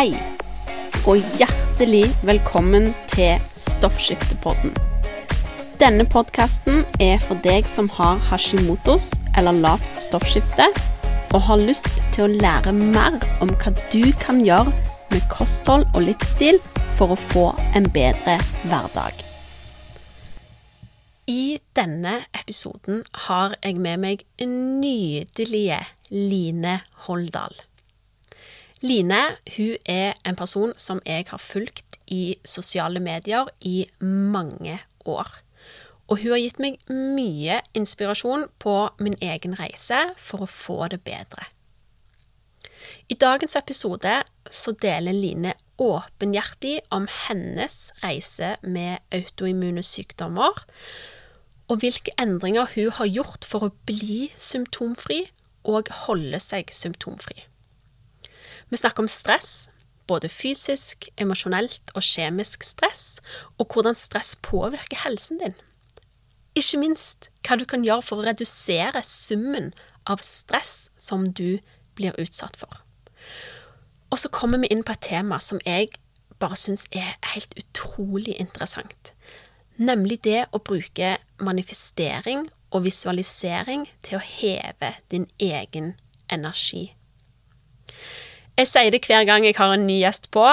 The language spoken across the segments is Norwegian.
Hei, og hjertelig velkommen til Stoffskiftepodden. Denne podkasten er for deg som har hashimotos eller lavt stoffskifte, og har lyst til å lære mer om hva du kan gjøre med kosthold og livsstil for å få en bedre hverdag. I denne episoden har jeg med meg nydelige Line Holdal. Line hun er en person som jeg har fulgt i sosiale medier i mange år. Og hun har gitt meg mye inspirasjon på min egen reise for å få det bedre. I dagens episode så deler Line åpenhjertig om hennes reise med autoimmune sykdommer, og hvilke endringer hun har gjort for å bli symptomfri og holde seg symptomfri. Vi snakker om stress, både fysisk, emosjonelt og kjemisk stress, og hvordan stress påvirker helsen din. Ikke minst hva du kan gjøre for å redusere summen av stress som du blir utsatt for. Og så kommer vi inn på et tema som jeg bare syns er helt utrolig interessant. Nemlig det å bruke manifestering og visualisering til å heve din egen energi. Jeg sier det hver gang jeg har en ny gjest på,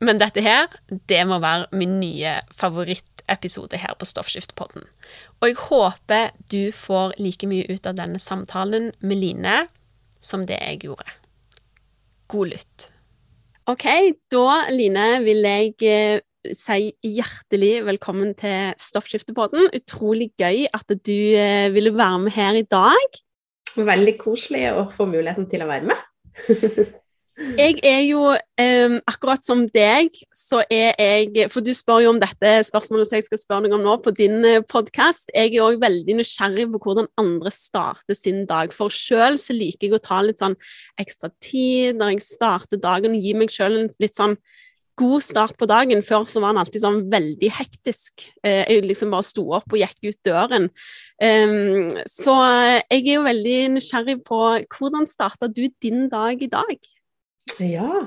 men dette her, det må være min nye favorittepisode her på Stoffskiftepodden. Og jeg håper du får like mye ut av denne samtalen med Line som det jeg gjorde. God lytt. OK, da, Line, vil jeg eh, si hjertelig velkommen til Stoffskiftepodden. Utrolig gøy at du eh, ville være med her i dag. Veldig koselig å få muligheten til å være med. Jeg er jo um, akkurat som deg, så er jeg For du spør jo om dette spørsmålet som jeg skal spørre deg om nå på din eh, podkast. Jeg er òg veldig nysgjerrig på hvordan andre starter sin dag. For sjøl så liker jeg å ta litt sånn ekstra tid når jeg starter dagen, og gi meg sjøl en litt sånn god start på dagen. Før så var den alltid sånn veldig hektisk. Uh, jeg liksom bare sto opp og gikk ut døren. Um, så uh, jeg er jo veldig nysgjerrig på hvordan starta du din dag i dag? Ja,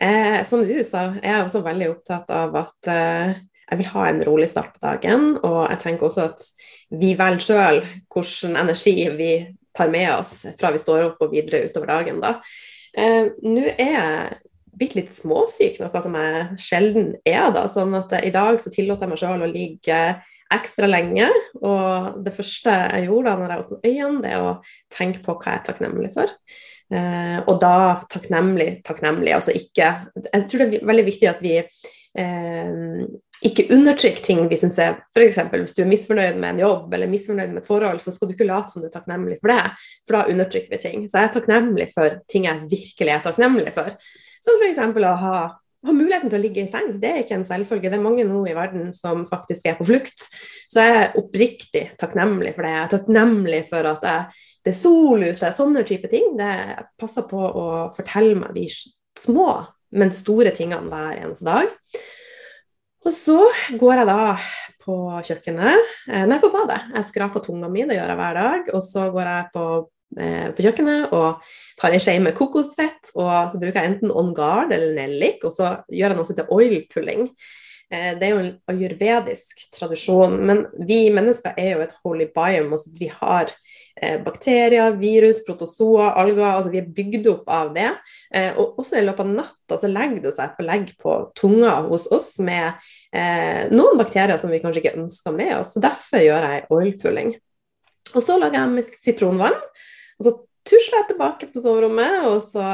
eh, som du sa, jeg er også veldig opptatt av at eh, jeg vil ha en rolig start på dagen. Og jeg tenker også at vi velger sjøl hvilken energi vi tar med oss fra vi står opp og videre utover dagen. da. Eh, Nå er jeg blitt litt småsyk, noe som jeg sjelden er. da, sånn at eh, i dag så tillot jeg meg sjøl å ligge ekstra lenge. Og det første jeg gjorde da når jeg åpnet øynene, det er å tenke på hva jeg er takknemlig for. Eh, og da takknemlig, takknemlig. Altså ikke Jeg tror det er veldig viktig at vi eh, ikke undertrykker ting vi syns er F.eks. hvis du er misfornøyd med en jobb eller misfornøyd med et forhold, så skal du ikke late som du er takknemlig for det, for da undertrykker vi ting. Så jeg er takknemlig for ting jeg virkelig er takknemlig for. Som f.eks. å ha, ha muligheten til å ligge i seng. Det er ikke en selvfølge. Det er mange nå i verden som faktisk er på flukt. Så jeg er oppriktig takknemlig for det. Jeg er takknemlig for at jeg det er sol ute, sånne type ting. Det passer på å fortelle meg de små, men store tingene hver eneste dag. Og så går jeg da på kjøkkenet, eh, nei, på badet. Jeg skraper tunga mi, det gjør jeg hver dag. Og så går jeg på, eh, på kjøkkenet og tar ei skje med kokosfett, og så bruker jeg enten On Guard eller Nellik, og så gjør jeg noe som heter oil pulling. Eh, det er jo en ayurvedisk tradisjon, men vi mennesker er jo et holy biome. Altså vi har eh, bakterier, virus, protozoa, alger. altså Vi er bygd opp av det. Eh, og også i løpet av natta så legger det seg et belegg på tunga hos oss med noen bakterier som vi kanskje ikke ønsker med oss. Derfor gjør jeg oilpulling. Og så lager jeg med sitronvann. og så tusler jeg tilbake på soverommet, og så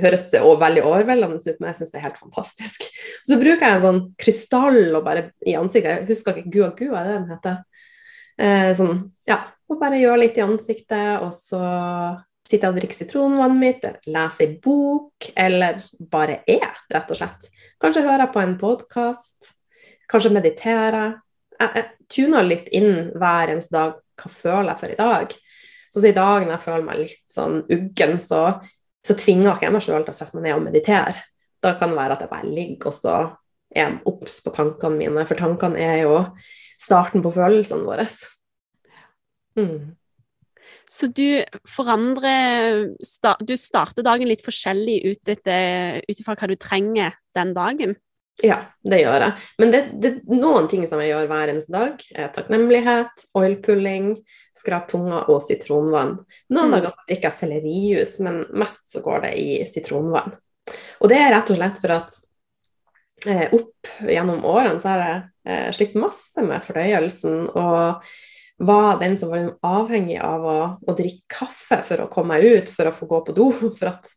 høres det veldig overveldende ut, men jeg syns det er helt fantastisk. Så bruker jeg en sånn krystall og bare i ansiktet. Jeg husker ikke Gua Gua, er det den heter? Eh, sånn, ja. Og bare gjør litt i ansiktet, og så sitter jeg og drikker sitronvannet mitt, leser ei bok, eller bare er, rett og slett. Kanskje hører jeg på en podkast, kanskje mediterer. Jeg, jeg tuner litt inn hver eneste dag. Hva føler jeg for i dag? Så, så i dag når jeg føler meg litt sånn uggen, så så tvinger ikke jeg meg sjøl til å sette meg ned og meditere. Da kan det være at jeg bare ligger og så er jeg obs på tankene mine, for tankene er jo starten på følelsene våre. Mm. Så du forandrer Du starter dagen litt forskjellig ut ifra hva du trenger den dagen? Ja, det gjør jeg. Men det, er noen ting som jeg gjør hver eneste dag. Takknemlighet, oilpulling, skrap tunga og sitronvann. Noen mm. dager drikker jeg sellerijus, men mest så går det i sitronvann. Og det er rett og slett for at eh, opp gjennom årene så har jeg eh, slitt masse med fordøyelsen. og var den som var avhengig av å, å, drikke kaffe for å komme meg ut, for å få gå på do. for at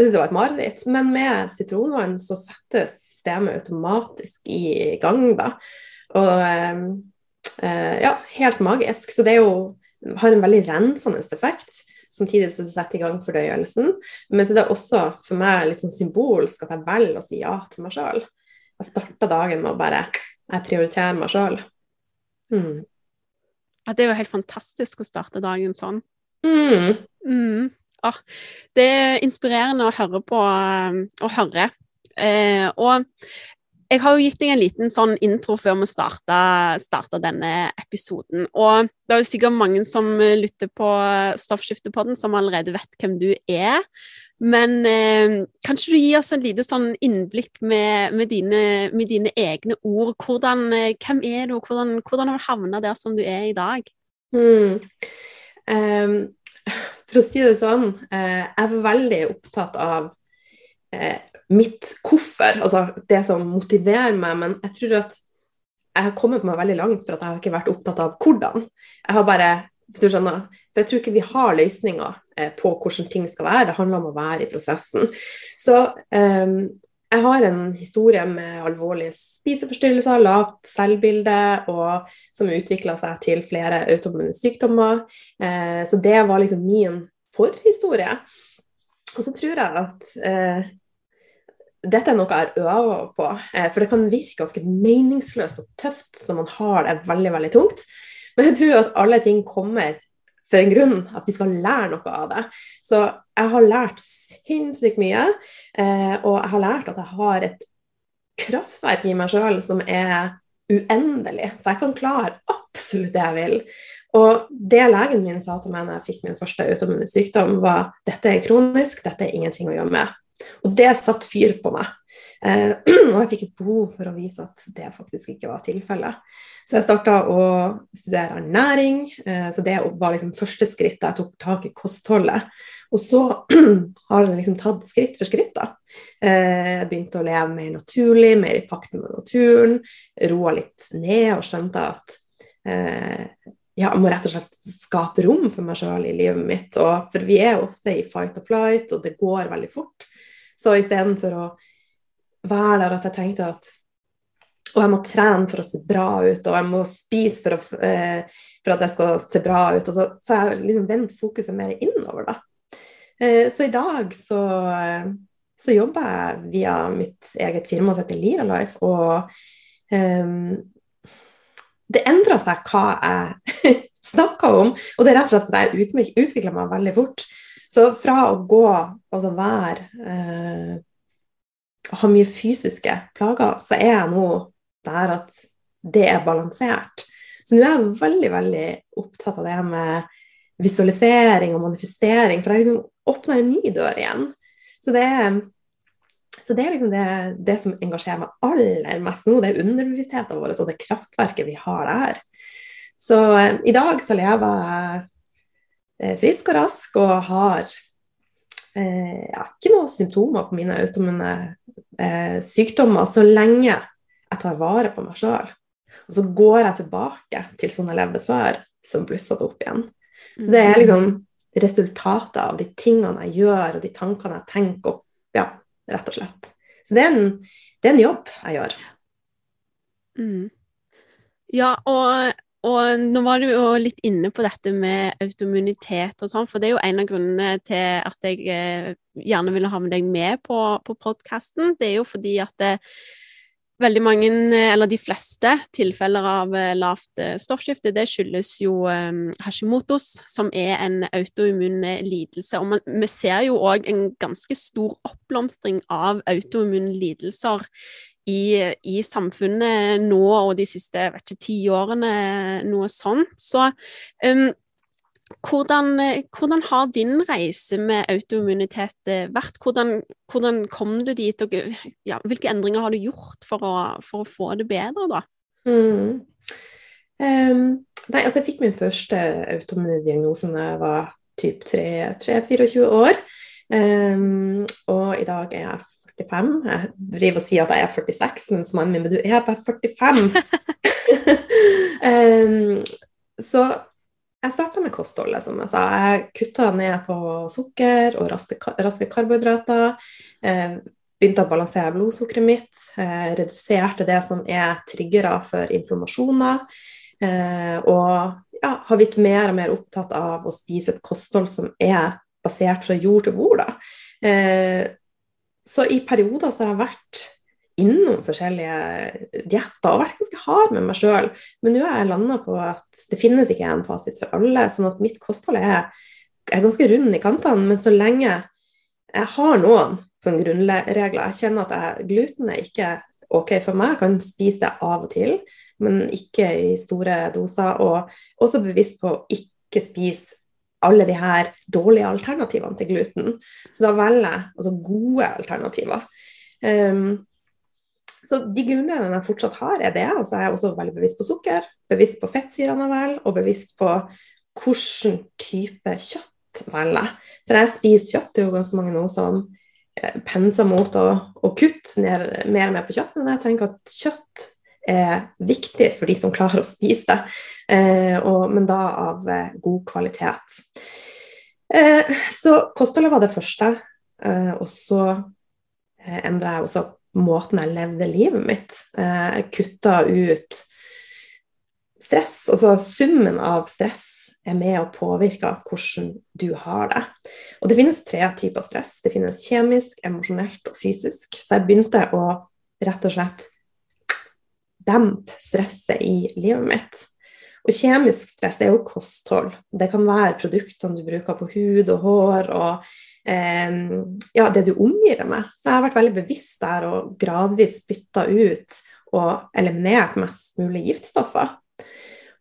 Jeg syns det var et mareritt. Men med sitronvann så settes systemet automatisk i gang, da. Og eh, eh, ja, helt magisk. Så det jo, har en veldig rensende effekt. Samtidig som det setter i gang fordøyelsen. Men så det er også for meg litt sånn symbolsk at jeg velger å si ja til meg sjøl. Jeg starta dagen med å bare Jeg prioriterer meg sjøl. Mm. Ja, det er jo helt fantastisk å starte dagen sånn. Mm. Mm. Ah, det er inspirerende å høre på å høre. Eh, og jeg har jo gitt deg en liten sånn intro før vi starta, denne episoden. Og det er jo sikkert mange som lytter på Stoffskiftepodden som allerede vet hvem du er. Men eh, kan du gi oss en lite sånn innblikk med, med, dine, med dine, egne ord? Hvordan, eh, hvem er du, og hvordan, hvordan har du havna der som du er i dag? Mm. Um, for å si det sånn, uh, jeg er veldig opptatt av uh, mitt hvorfor, altså det som motiverer meg, men jeg tror at jeg har kommet meg veldig langt for at jeg har ikke vært opptatt av hvordan. Jeg har bare hvis du skjønner. For jeg tror ikke vi har løsninger eh, på hvordan ting skal være. Det handler om å være i prosessen. Så um, jeg har en historie med alvorlige spiseforstyrrelser, lavt selvbilde, og som utvikla seg til flere autoimmune sykdommer. Eh, så det var liksom min forhistorie. Og så tror jeg at eh, dette er noe jeg har øva på, eh, for det kan virke ganske meningsløst og tøft når man har det veldig, veldig tungt. Men jeg tror at alle ting kommer for en grunn, at vi skal lære noe av det. Så jeg har lært sinnssykt mye, eh, og jeg har lært at jeg har et kraftverk i meg sjøl som er uendelig. Så jeg kan klare absolutt det jeg vil. Og det legen min sa til meg når jeg fikk min første autoimmune sykdom, var dette er kronisk, dette er ingenting å gjøre med. Og det satte fyr på meg. Eh, og jeg fikk et behov for å vise at det faktisk ikke var tilfellet. Så jeg starta å studere ernæring. Eh, så det var liksom første skritt da jeg tok tak i kostholdet. Og så har jeg liksom tatt skritt for skritt. da. Eh, jeg begynte å leve mer naturlig, mer i pakt med naturen. Roa litt ned og skjønte at eh, ja, jeg må rett og slett skape rom for meg sjøl i livet mitt. Og, for vi er ofte i fight or flight, og det går veldig fort. Så istedenfor å være der at jeg tenkte at og jeg må trene for å se bra ut, og jeg må spise for, å, eh, for at jeg skal se bra ut. Og så, har jeg liksom vendt fokuset mer innover, da. Eh, så i dag så, eh, så, jobber jeg via mitt eget firma som heter Lira Life, og um, det endrer seg hva jeg snakker om. Og det er rett og slett at jeg utvikler meg veldig fort. Så fra å gå, altså være eh, ha mye fysiske plager, så er jeg nå der at det er balansert. Så nå er jeg veldig, veldig opptatt av det med visualisering og manifestering, for jeg liksom åpner en ny dør igjen. Så det er, så det, er liksom det, det, som engasjerer meg aller mest nå, det er underbevisstheten vår og det kraftverket vi har der. Så eh, i dag så lever jeg eh, frisk og rask og har eh, ja, ikke noen symptomer på mine autoimmune eh, sykdommer så lenge jeg tar vare på meg sjøl. Og så går jeg tilbake til sånn jeg levde før, som blussa det opp igjen. Så det er liksom resultatet av de tingene jeg gjør, og de tankene jeg tenker opp. Ja, rett og slett. Så det er en, det er en jobb jeg gjør. Mm. Ja, og og nå var du jo litt inne på dette med autoimmunitet og sånn, for det er jo en av grunnene til at jeg eh, gjerne ville ha med deg med på, på podkasten. Det er jo fordi at det, veldig mange, eller de fleste, tilfeller av eh, lavt eh, stoffskifte, det skyldes jo Hashimotos, som er en autoimmun lidelse. Og man, vi ser jo òg en ganske stor oppblomstring av autoimmune lidelser i, i, samfunnet nå og de siste vet ikke, ti årene, noe sånt. Så um, hvordan, hvordan, har din reise med autoimmunitet vært? Hvordan, hvordan kom du dit, og ja, hvilke endringer har du gjort for å, for å få det bedre, da? Mm. Um, nei, altså jeg fikk min første autoimmunediagnose da jeg var typ 3-24 år. Um, og i dag er jeg 45. Jeg driver og sier at jeg er 46, mens mannen min men du er bare 45. um, så jeg starta med kostholdet, som jeg sa. Jeg kutta ned på sukker og raske karbohydrater. Eh, begynte å balansere blodsukkeret mitt. Eh, reduserte det som er triggere for inflammasjoner. Eh, og ja, har blitt mer og mer opptatt av å spise et kosthold som er basert fra jord til bord. Da. så i perioder så har jeg vært innom forskjellige dietter og vært ganske hard med meg sjøl. Men nå har jeg landa på at det finnes ikke en fasit for alle. sånn at mitt kosthold er, er ganske rund i kantene. Men så lenge jeg har noen sånn grunnregler Jeg kjenner at jeg, gluten er ikke OK for meg. Jeg kan spise det av og til, men ikke i store doser. Og også bevisst på å ikke spise alle de her dårlige alternativene til gluten. Så da velger jeg altså gode alternativer. Um, så de grunnene jeg fortsatt har, er det. Og så er jeg også veldig bevisst på sukker, bevisst på fettsyrene vel, og bevisst på hvilken type kjøtt velger. For jeg spiser kjøtt. Det er jo ganske mange nå som eh, penser mot å, å kutte ned, mer og mer på kjøtt. Men jeg tenker at kjøtt er viktig for de som klarer å spise det, eh, og, men da av eh, god kvalitet. Eh, så kostholdet var det første, eh, og så eh, endra jeg også måten jeg levde livet mitt. Eh, jeg kutta ut stress. Altså summen av stress er med å påvirke hvordan du har det. Og det finnes tre typer stress. Det finnes kjemisk, emosjonelt og fysisk. Så jeg begynte å rett og slett dempe stresset i livet mitt. Og kjemisk stress er jo kosthold. Det kan være produktene du bruker på hud og hår, og eh, ja, det du omgir deg med. Så jeg har vært veldig bevisst der og gradvis bytta ut og eliminert mest mulig giftstoffer.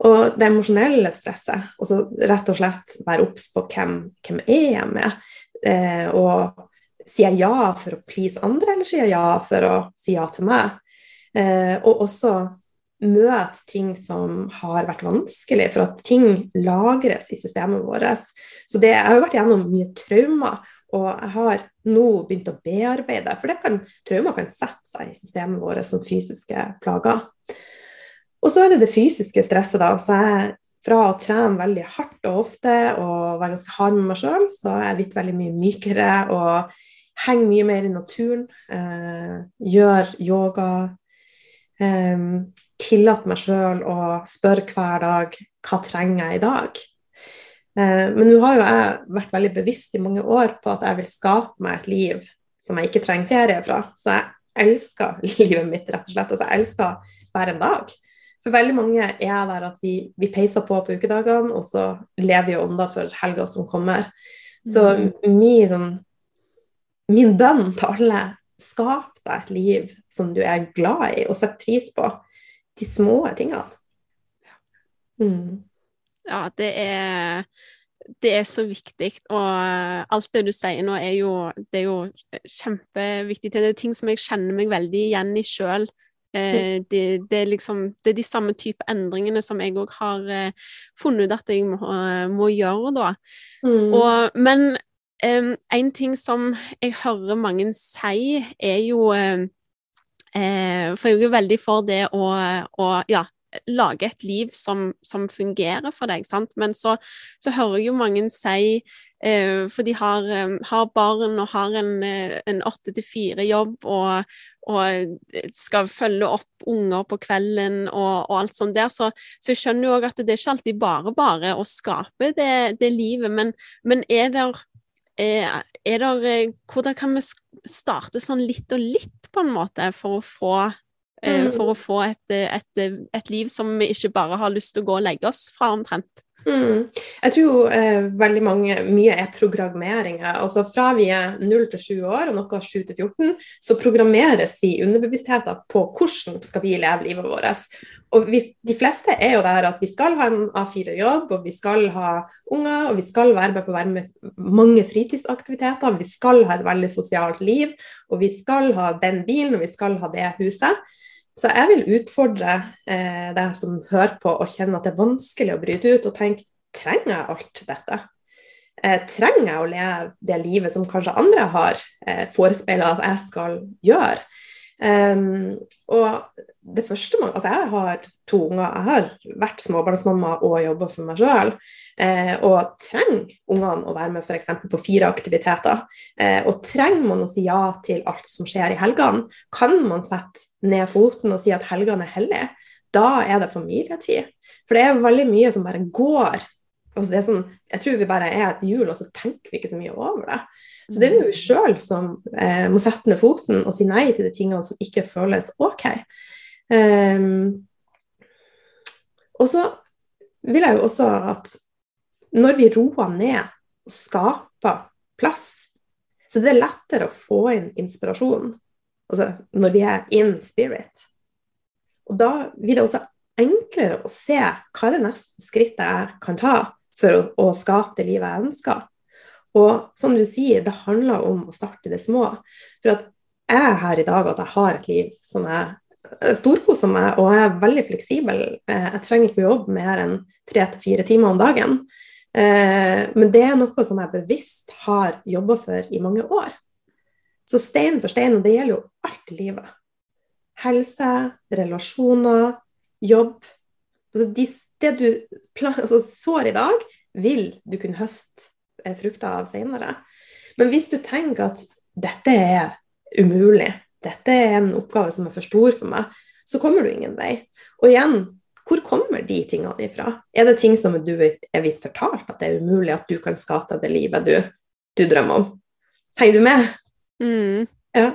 Og det emosjonelle stresset, og så rett og slett være obs på hvem, hvem er jeg med, eh, og sier jeg ja for å please andre, eller sier jeg ja for å si ja til meg? Eh, og også møte ting som har vært vanskelig, for at ting lagres i systemet vårt. Så det, jeg har jo vært gjennom mye traumer, og jeg har nå begynt å bearbeide. For det kan, traumer kan sette seg i systemet vårt som fysiske plager. Og så er det det fysiske stresset, da. Så jeg fra å trene veldig hardt og ofte og være ganske hard med meg sjøl, så er jeg blitt veldig mye mykere og henger mye mer i naturen. Eh, gjør yoga. Eh, tillate meg sjøl å spørre hver dag hva trenger jeg i dag. Eh, men nå har jo jeg vært veldig bevisst i mange år på at jeg vil skape meg et liv som jeg ikke trenger ferie fra. Så jeg elsker livet mitt, rett og slett. Altså, jeg elsker hver en dag. For veldig mange er der at vi, vi peiser på på ukedagene, og så lever vi ånda for helga som kommer. Så mm. min, sånn, min bønn til alle skap deg et liv som du er glad i og setter pris på de små tingene. Mm. Ja, det er det er så viktig, og alt det du sier nå, er jo, det er jo kjempeviktig. Det er ting som jeg kjenner meg veldig igjen i sjøl. Eh, det, det, er liksom, det er de samme type endringene som jeg òg har eh, funnet ut at jeg må, må gjøre, da. Mm. Og, men eh, en ting som jeg hører mange si, er jo Eh, for jeg er jo veldig for det å, å ja, lage et liv som, som, fungerer for deg, sant. Men så, så hører jeg jo mange si eh, For de har, eh, har, barn og har en åtte til fire-jobb og, og, skal følge opp unger på kvelden og, og alt sånt der. Så, så jeg skjønner jo òg at det er ikke alltid bare bare å skape det, det livet, men, men er det der, eh, hvordan kan vi starte sånn litt og litt, på en måte, for å få, eh, mm. for å få et, et, et, liv som vi ikke bare har lyst til å gå og legge oss fra, omtrent? Mm. Jeg tror eh, veldig mange, mye er programmeringer. Altså Fra vi er 0 til 7 år, og noe 7 til 14, så programmeres vi underbevisstheten på hvordan skal vi leve livet vårt. Og vi, De fleste er jo der at vi skal ha en A4-jobb, og vi skal ha unger, og vi skal være med på være med mange fritidsaktiviteter, vi skal ha et veldig sosialt liv, og vi skal ha den bilen, og vi skal ha det huset. Så jeg vil utfordre eh, deg som hører på og kjenner at det er vanskelig å bryte ut, og tenke trenger jeg alt dette? Eh, trenger jeg å leve det livet som kanskje andre har eh, forespeila at jeg skal gjøre? Um, og det første man, altså Jeg har to unger, jeg har vært småbarnsmamma og jobba for meg sjøl. Eh, og trenger ungene å være med f.eks. på fire aktiviteter? Eh, og trenger man å si ja til alt som skjer i helgene? Kan man sette ned foten og si at helgene er hellige? Da er det familietid. For det er veldig mye som bare går. Altså sånn, jeg tror vi bare er et hjul, og så tenker vi ikke så mye over det. Så det er jo vi sjøl som eh, må sette ned foten og si nei til de tingene som ikke føles OK. Um, og så vil jeg jo også at når vi roer ned og skaper plass, så det er lettere å få inn inspirasjon altså når vi er in spirit. Og da blir det også enklere å se hva er det neste skrittet jeg kan ta for å, å skape det livet jeg ønsker. Og som du sier, det handler om å starte det små. For at jeg er her i dag at jeg har et liv som jeg storkoser meg og jeg er veldig fleksibel. Eh, jeg trenger ikke å jobbe mer enn tre til fire timer om dagen. Eh, men det er noe som jeg bevisst har jobba for i mange år. Så stein for stein, og det gjelder jo alt i livet. Helse, relasjoner, jobb. Altså de, det du altså, sår i dag, vil du kunne høste Eh, frukter av senere. Men hvis du tenker at dette er umulig, dette er en oppgave som er for stor for meg, så kommer du ingen vei. Og igjen, hvor kommer de tingene ifra? Er det ting som du er blitt fortalt at det er umulig at du kan skape det livet du, du drømmer om? Henger du med? Mm. Ja.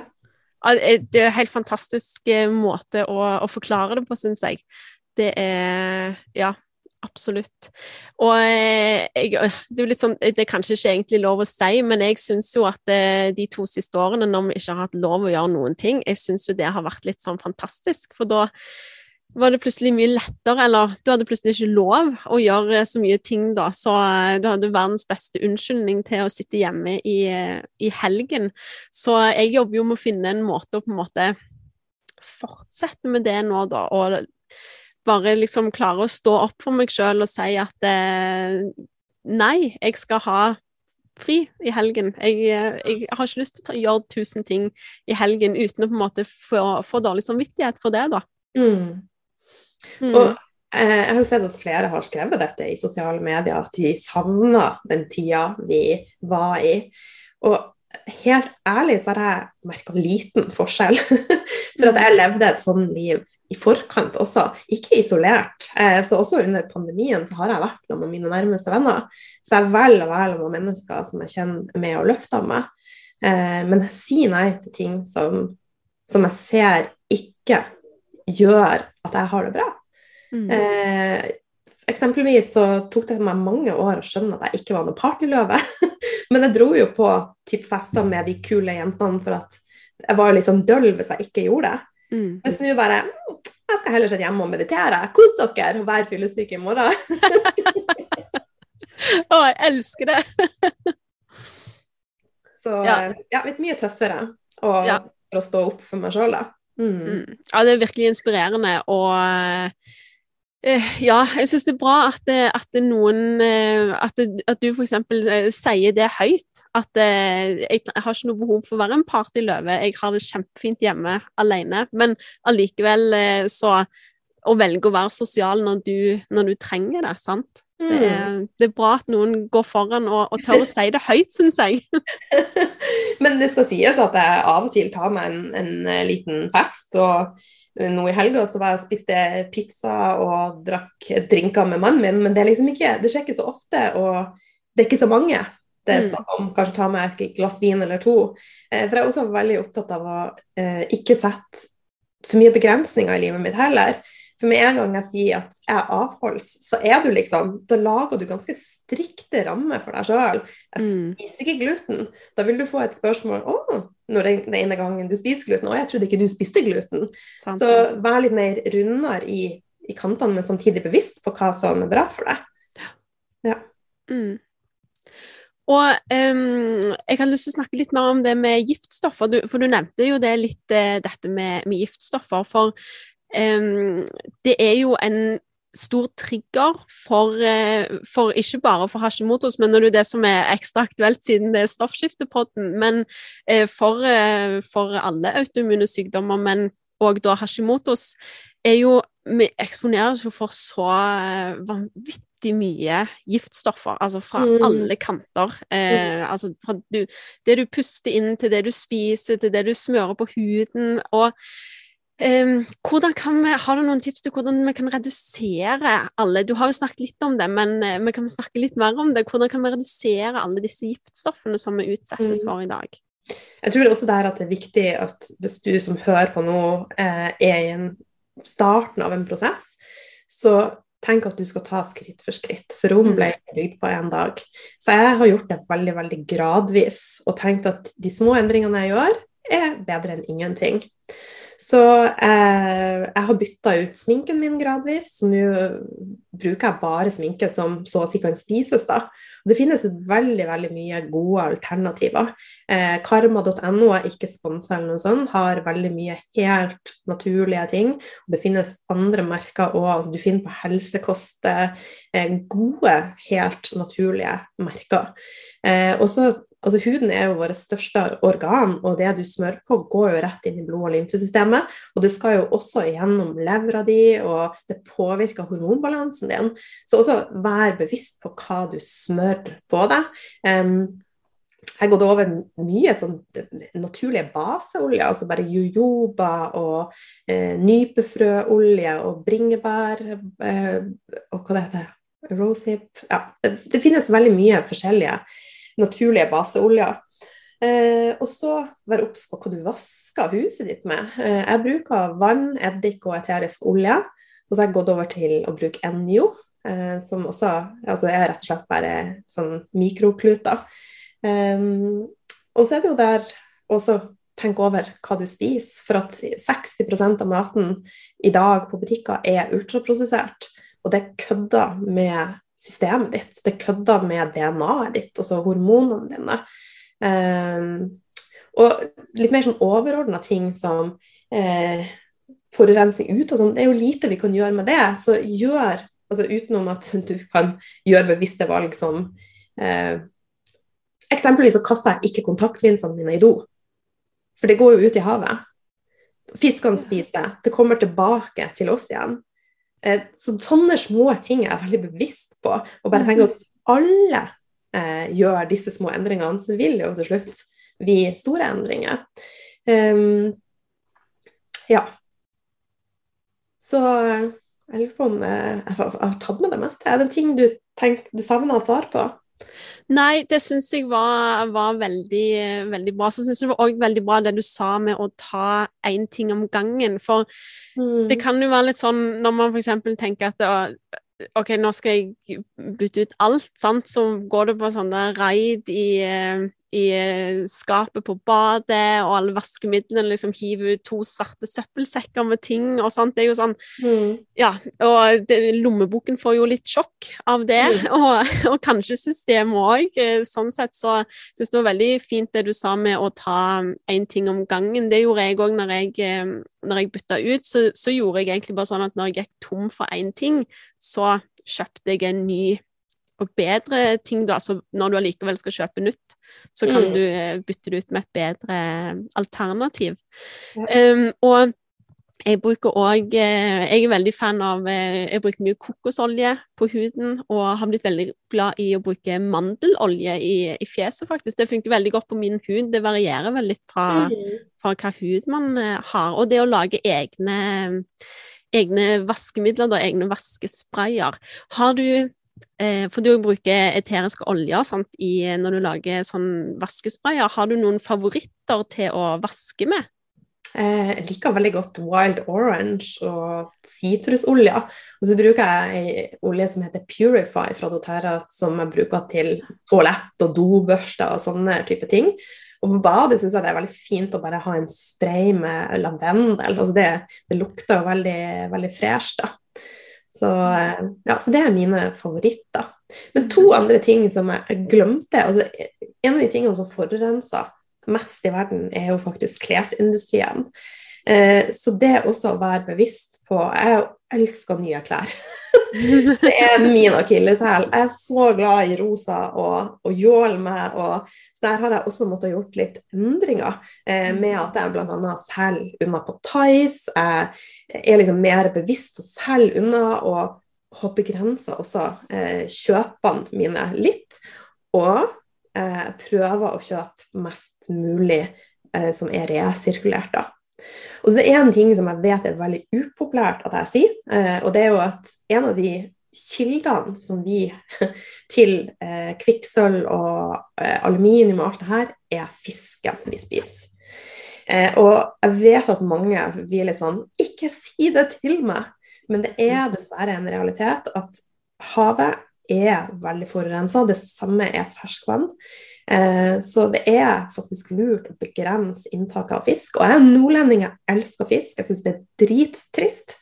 Det er en helt fantastisk eh, måte å, å forklare det på, syns jeg. Det er Ja, Absolutt. Og eh, jeg, øh, det er litt sånn, det er kanskje ikke egentlig lov å si, men jeg syns jo at eh, de to siste årene, når vi ikke har hatt lov å gjøre noen ting, jeg syns jo det har vært litt sånn fantastisk. For da var det plutselig mye lettere, eller du hadde plutselig ikke lov å gjøre så mye ting da, så eh, du hadde verdens beste unnskyldning til å sitte hjemme i, i helgen. Så jeg jobber jo med å finne en måte å på en måte fortsette med det nå, da. og bare liksom klare å stå opp for meg sjøl og si at eh, nei, jeg skal ha fri i helgen. Jeg, eh, jeg har ikke lyst til å gjøre tusen ting i helgen uten å på en måte få, få dårlig samvittighet for det, da. Mm. Mm. Og eh, jeg har jo sett at flere har skrevet dette i sosiale medier, at de savner den tida vi var i. Og helt ærlig så har jeg merka liten forskjell. For at jeg levde et sånn liv i forkant også, ikke isolert. Eh, så også under pandemien så har jeg vært med mine nærmeste venner. Så jeg er å være med mennesker som jeg kjenner med og løfter meg. Eh, men jeg sier nei til ting som, som jeg ser ikke gjør at jeg har det bra. Mm. Eh, Eksempelvis så tok det meg mange år å skjønne at jeg ikke var noe partyløve. Men jeg dro jo på typ fester med de kule jentene for at jeg var liksom døll hvis jeg ikke gjorde det. Mm. Mens nå bare Jeg skal heller sitte hjemme og meditere. Kos dere og vær fyllesyke i morgen. Å, jeg elsker det. så ja, ja litt mye tøffere å, ja. for å stå opp for meg sjøl, da. Mm. mm. Ja, det er virkelig inspirerende. Og Eh, ja, jeg syns det er bra at, at noen eh, at, at du f.eks. Eh, sier det høyt. At jeg, jeg, har ikke noe behov for å være en partyløve. Jeg har det kjempefint hjemme alene. Men allikevel så Å velge å være sosial når du, når du trenger det, sant. Mm. Det, er, det, er, bra at noen går foran og, og tør å si det høyt, syns jeg. Men det skal sies at jeg av og til tar meg en, en liten fest. og nå i helga så var jeg og spiste pizza og drakk drinker med mannen min, men det er liksom ikke, det skjer ikke så ofte, og det er ikke så mange det er mm. snakk om. Kanskje ta med et glass vin eller to. Eh, for jeg er også veldig opptatt av å eh, ikke sette for mye begrensninger i livet mitt heller. For med en gang jeg sier at jeg er avholds, så er du liksom Da lager du ganske strikte rammer for deg sjøl. Jeg Mm. spiser ikke gluten. Da vil du få et spørsmål å, når den, den ene gangen du spiser gluten. Å, jeg trodde ikke du spiste gluten. Sant? Så vær litt mer rundere i, i kantene, men samtidig bevisst på hva som er bra for deg. Mm. Og um, jeg har lyst til å snakke litt mer om det med giftstoffer, du, for du nevnte jo det litt, uh, dette med, med giftstoffer. For det er jo en stor trigger for, eh, for ikke bare for Hashimotos, men det er det som er ekstra aktuelt siden det er stoffskiftepodden, men eh, for, eh, for alle autoimmune sykdommer, men òg da Hashimotos, er jo Vi eksponeres jo for så vanvittig mye giftstoffer, altså fra Mm. alle kanter. Eh, altså fra du, det du puster inn, til det du spiser, til det du smører på huden. og kan vi, Har du noen tips til hvordan vi kan redusere alle Du har jo snakket litt om det, men eh, vi kan snakke litt mer om det. Hvordan kan vi redusere alle disse giftstoffene som vi utsettes Mm. for i dag? Jeg tror også der at det er viktig at hvis du som hører på nå, eh, er i en starten av en prosess, så tenk at du skal ta skritt for skritt. For Rom Mm. ble bygd på én dag. Så jeg har gjort det veldig veldig gradvis, og tenkt at de små endringene jeg gjør, er bedre enn ingenting. Så eh, jeg har bytta ut sminken min gradvis, så nå bruker jeg bare sminke som så å si kan spises. da. Det finnes veldig veldig mye gode alternativer. Eh, Karma.no er ikke sponsa eller noe sånt, har veldig mye helt naturlige ting. Det finnes andre merker òg. Altså, du finner på helsekost eh, gode, helt naturlige merker. Eh, og så Altså, huden er jo vårt største organ, og det du smører på, går jo rett inn i blod- og lymfesystemet. Og det skal jo også gjennom levra di, og det påvirker hormonbalansen din. Så også vær bevisst på hva du smører på deg. Um, jeg gått over mye sånn naturlige baseolje, altså bare jojoba og eh, nypefrøolje og bringebær eh, og hva det heter Rosehip Ja, det finnes veldig mye forskjellige naturlige baseoljer. Eh, og så være obs på hva du vasker huset ditt med. Eh, jeg bruker vann, eddik og eterisk olje. Og så har jeg gått over til å bruke Enjo, eh, som også altså er rett og slett bare sånn mikrokluter. Um, og så er det jo der også tenk over hva du spiser, for at 60% av maten i dag på butikker er ultraprosessert. Og det kødder med systemet ditt. Det kødder med DNA-et ditt, altså hormonene dine. Eh, og litt mer sånn overordna ting som eh, forurensning ut og sånn, det er jo lite vi kan gjøre med det. Så gjør, altså utenom at du kan gjøre bevisste valg som eh, Eksempelvis så kaster jeg ikke kontaktlinsene mine i do. For det går jo ut i havet. Fiskene spiser det. Det kommer tilbake til oss igjen. Eh, så sånne små ting er jeg veldig bevisst på. Og bare tenker at alle eh, gjør disse små endringene, så vil jo til slutt bli store endringer. Um, ja. Så eh, jeg lurer på om jeg, jeg har, tatt med det meste. Er det ting du tenker du savner å svare på? Nei, det syns jeg var, var veldig, veldig bra. Så syns jeg det var òg veldig bra det du sa med å ta én ting om gangen. For Mm. det kan jo være litt sånn når man f.eks. tenker at å, OK, nå skal jeg bytte ut alt, sant, så går det på sånne raid i, eh, i eh, skapet på badet, og alle vaskemidlene liksom hiver ut to svarte søppelsekker med ting og sånt. Det er jo sånn Mm. Ja, og det, lommeboken får jo litt sjokk av det, Mm. og, og kanskje systemet òg. Sånn sett så syns det var veldig fint det du sa med å ta én ting om gangen. Det gjorde jeg òg når jeg, eh, når jeg bytta ut. Så, så gjorde jeg egentlig bare sånn at når jeg gikk tom for én ting, så kjøpte jeg en ny og bedre ting, da. Så når du allikevel skal kjøpe nytt, så kan Mm. du eh, bytte det ut med et bedre alternativ. Ja. Um, og jeg bruker òg Jeg er veldig fan av eh, Jeg bruker mye kokosolje på huden, og har blitt veldig glad i å bruke mandelolje i, i fjeset, faktisk. Det funker veldig godt på min hud. Det varierer vel litt fra, Mm. fra hva hud man eh, har. Og det å lage egne, egne vaskemidler, da, egne vaskesprayer. Har du eh, For du bruker eteriske oljer sant, i, når du lager sånn vaskesprayer. Har du noen favoritter til å vaske med? Jeg liker veldig godt wild orange og sitrusolje. Og så bruker jeg ei olje som heter Purify fra doTERRA, som jeg bruker til toalett og dobørster og sånne type ting. Og på badet syns jeg det er veldig fint å bare ha en spray med lavendel. Altså det, det lukter jo veldig, veldig fresh, da. Så, ja, så det er mine favoritter. Men to andre ting som jeg glemte altså En av de tingene som forurenser mest i verden, er jo faktisk klesindustrien. Eh, så det også å være bevisst på Jeg elsker nye klær. det er min akilleshæl. Jeg er så glad i rosa og, og jål med. Og, så der har jeg også måttet gjort litt endringer, eh, med at jeg bl.a. selger unna på Tice. Jeg er liksom mer bevisst og selger unna. og har begrensa også eh, kjøpene mine litt. Og eh, prøver å kjøpe mest mulig eh, som er resirkulert. da. Og så Det er en ting som jeg vet er veldig upopulært at jeg sier, eh, og det er jo at en av de kildene som vi til eh, kvikksølv og eh, aluminium og alt det her, er fisken vi spiser. Eh, og jeg vet at mange vil litt sånn Ikke si det til meg! Men det er dessverre en realitet at havet er veldig forurensa. Det samme er ferskvann. Eh, så det er faktisk lurt å begrense inntaket av fisk. Og jeg er nordlending, jeg elsker fisk. Jeg syns det er drittrist.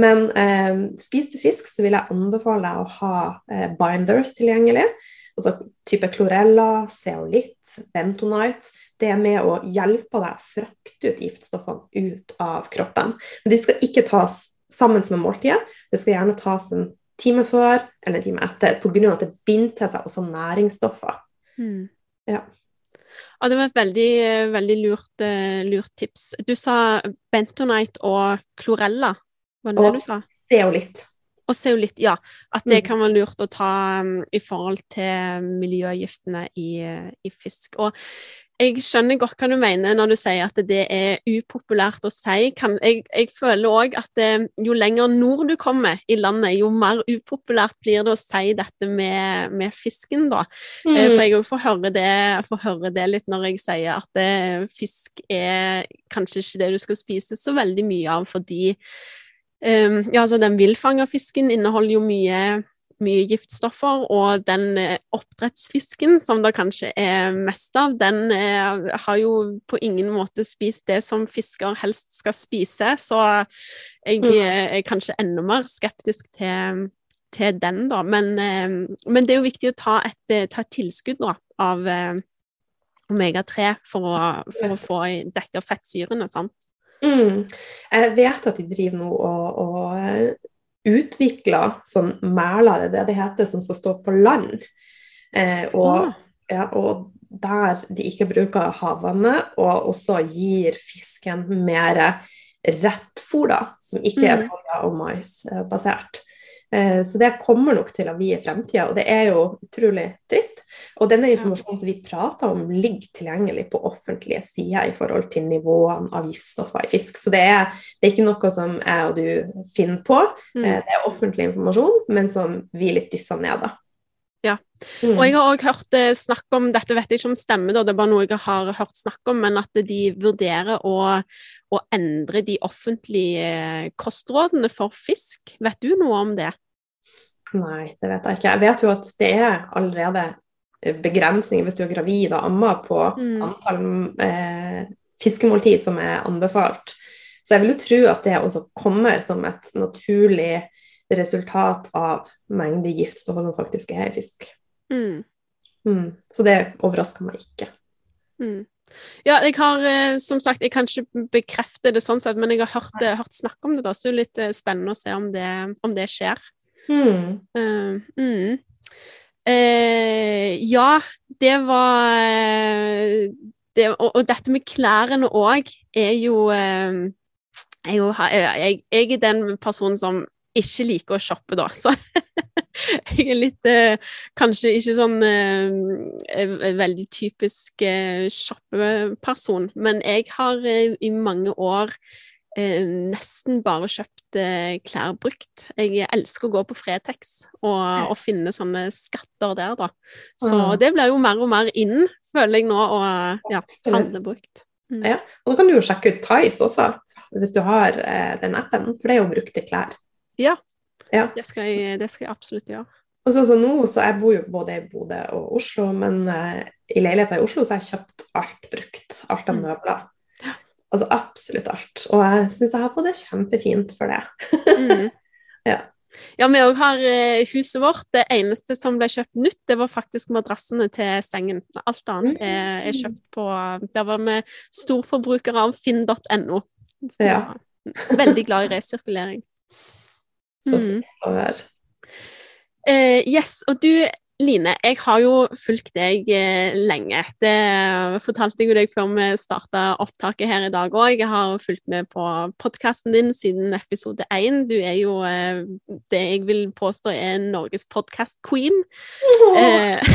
Men eh, spiser du fisk, så vil jeg anbefale deg å ha eh, binders tilgjengelig. Altså type chlorella, zeolitt, bentonite. Det er med å hjelpe deg å frakte ut giftstoffene ut av kroppen. Men de skal ikke tas sammen med måltidet. Det skal gjerne tas en time før eller en time etter, pga. at det binder til seg også næringsstoffer. Mm. Ja. Ja, det var et veldig, veldig lurt, uh, lurt, tips. Du sa bentonite og chlorella, var det og det du sa? Zeolitt. Og zeolitt, ja. At det mm. kan være lurt å ta um, i forhold til miljøgiftene i, i fisk. Og jeg skjønner godt hva du mener når du sier at det er upopulært å si. Kan, jeg, jeg, føler òg at det, eh, jo lenger nord du kommer i landet, jo mer upopulært blir det å si dette med, med fisken, da. Eh, mm. For jeg får høre, det, får høre det litt når jeg sier at det, eh, fisk er kanskje ikke det du skal spise så veldig mye av, fordi um, ja, altså den villfanga fisken inneholder jo mye mye giftstoffer, og den eh, oppdrettsfisken som det kanskje er mest av, den eh, har jo på ingen måte spist det som fisker helst skal spise, så jeg mm. er kanskje enda mer skeptisk til, til den, da. Men, eh, men, det er jo viktig å ta et, ta et tilskudd nå, av omega-3 for, for, å få dekket fettsyrene. sant? Mm. Jeg vet at de driver nå og, og utvikla sånn merler, det er det det heter, som skal stå på land. Eh, og, ah. ja, og, der de ikke bruker havvannet, og også gir fisken mer rett fôr, da, som ikke er mm. soya og mais basert. Eh, så det kommer nok til å bli i fremtida, og det er jo utrolig trist. Og denne informasjonen som vi prater om, ligger tilgjengelig på offentlige sider i forhold til nivåene av giftstoffer i fisk. Så det er, det er ikke noe som jeg og du finner på. Mm. Eh, det er offentlig informasjon, men som vi litt dysser ned, da. Ja. Mm. Og jeg har òg hørt eh, snakk om, dette vet jeg ikke om stemmer, da, det er bare noe jeg har hørt snakk om, men at de vurderer å, å endre de offentlige eh, kostrådene for fisk. Vet du noe om det? Nei, det vet jeg ikke. Jeg vet jo at det er allerede begrensninger hvis du er gravid og ammer på mm. antall eh, fiskemåltid som er anbefalt. Så jeg vil jo tro at det også kommer som et naturlig resultat av mengde giftstoffer som faktisk er i fisk. Mm. Mm. Så det overrasker meg ikke. Mm. Ja, jeg har eh, som sagt, jeg kan ikke bekrefte det sånn sett, men jeg har hørt, eh, hørt snakk om det. da, Så det er litt eh, spennende å se om det, om det skjer. Mm. Uh, uh, ja, det var det, og, og, dette med klærne òg er jo, er jo jeg, jeg, er den personen som ikke liker å shoppe, da. Så jeg er litt eh, Kanskje ikke sånn eh, veldig typisk eh, shoppeperson, men jeg har eh, i mange år eh, nesten bare kjøpt eh, klær brukt. Jeg elsker å gå på Fretex og, og finne sånne skatter der, da. Så det blir jo mer og mer inn, føler jeg nå, å ja, handle brukt. Mm. Ja. Og da kan du jo sjekke ut Tice også, hvis du har eh, den appen, for det er jo brukte klær. Ja. Ja. Det, skal jeg, det skal jeg absolutt gjøre. Og så, så nå, så jeg bor jo både i Bodø og Oslo, men eh, i leiligheten i Oslo så har jeg kjøpt alt brukt. Alt av Mm. møbler. Altså absolutt alt. Og jeg syns jeg har fått det kjempefint for det. Mm. Ja. Ja, vi òg har eh, huset vårt. Det eneste som ble kjøpt nytt, det var faktisk madrassene til sengen. Alt annet er, er kjøpt på Der var vi storforbrukere av finn.no. Ja. Veldig glad i resirkulering. Så Mm. fint å høre. Eh, yes, og du Line, jeg har jo fulgt deg eh, lenge. Det fortalte jeg jo deg før vi starta opptaket her i dag òg. Jeg har fulgt med på podkasten din siden episode én. Du er jo eh, det jeg vil påstå er Norges podkast-queen. Eh,